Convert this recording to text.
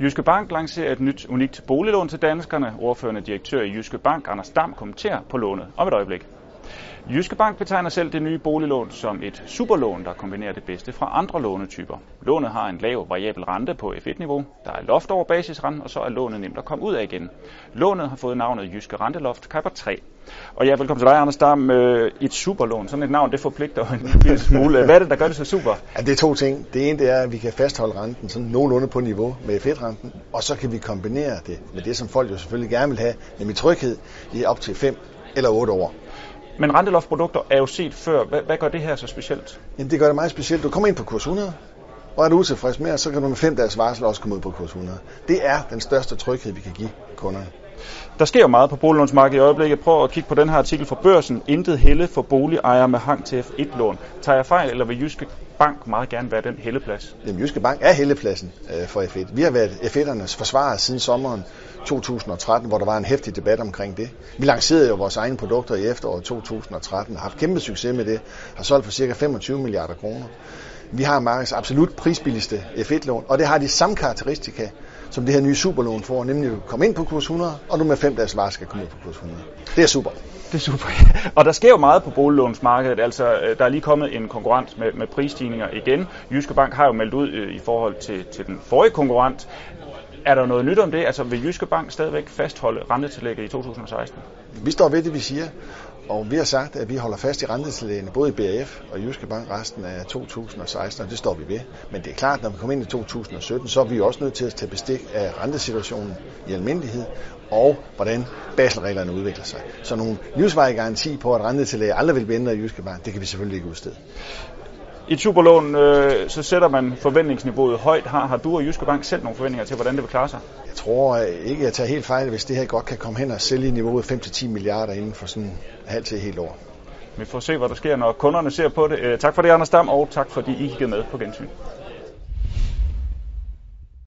Jyske Bank lancerer et nyt unikt boliglån til danskerne. Ordførende direktør i Jyske Bank, Anders Dam, kommenterer på lånet om et øjeblik. Jyske Bank betegner selv det nye boliglån som et superlån, der kombinerer det bedste fra andre lånetyper. Lånet har en lav variabel rente på F1-niveau, der er loft over basisrenten, og så er lånet nemt at komme ud af igen. Lånet har fået navnet Jyske Renteloft Kuiper 3. Og ja, velkommen til dig, Anders Dam. Øh, et superlån, sådan et navn, det forpligter en lille smule. Hvad er det, der gør det så super? Ja, det er to ting. Det ene det er, at vi kan fastholde renten sådan nogenlunde på niveau med F1-renten, og så kan vi kombinere det med det, som folk jo selvfølgelig gerne vil have, nemlig tryghed i op til 5 eller 8 år. Men renteloftprodukter er jo set før. Hvad, hvad gør det her så specielt? Jamen, det gør det meget specielt. Du kommer ind på kurs 100, og er du utilfreds med, så kan du med fem dages varsel også komme ud på kurs 100. Det er den største tryghed, vi kan give kunderne. Der sker jo meget på boliglånsmarkedet i øjeblikket. Prøv at kigge på den her artikel fra børsen. Intet helle for boligejere med hang til F1-lån. Tager jeg fejl, eller vil Jyske Bank meget gerne være den helleplads? Jamen, Jyske Bank er hellepladsen øh, for F1. Vi har været F1'ernes forsvarer siden sommeren 2013, hvor der var en hæftig debat omkring det. Vi lancerede jo vores egne produkter i efteråret 2013 og har haft kæmpe succes med det. Har solgt for ca. 25 milliarder kroner. Vi har markedets absolut prisbilligste F1-lån, og det har de samme karakteristika, som det her nye superlån får, nemlig at komme ind på kurs 100, og du med fem dages varer skal komme ud på kurs 100. Det er super. Det er super. Og der sker jo meget på boliglånsmarkedet. Altså, øh, der er lige kommet en konkurrent med, med prisstigninger igen. Jyske Bank har jo meldt ud øh, i forhold til, til den forrige konkurrent. Er der noget nyt om det? Altså, vil Jyske Bank stadigvæk fastholde rentetillægget i 2016? Vi står ved det, vi siger. Og vi har sagt, at vi holder fast i rentetillægene, både i BAF og Jyske Bank resten af 2016, og det står vi ved. Men det er klart, når vi kommer ind i 2017, så er vi også nødt til at tage bestik af rentesituationen i almindelighed, og hvordan baselreglerne udvikler sig. Så nogle livsvarige garanti på, at rentetillæg aldrig vil blive ændret i Jyske Bank, det kan vi selvfølgelig ikke udstede. I superlån, øh, så sætter man forventningsniveauet højt. Har, har du og Jyske Bank selv nogle forventninger til, hvordan det vil klare sig? Jeg tror ikke, at jeg tager helt fejl, hvis det her godt kan komme hen og sælge niveauet 5-10 milliarder inden for sådan halv til helt år. Vi får se, hvad der sker, når kunderne ser på det. Øh, tak for det, Anders Dam, og tak fordi I kiggede med på gensyn.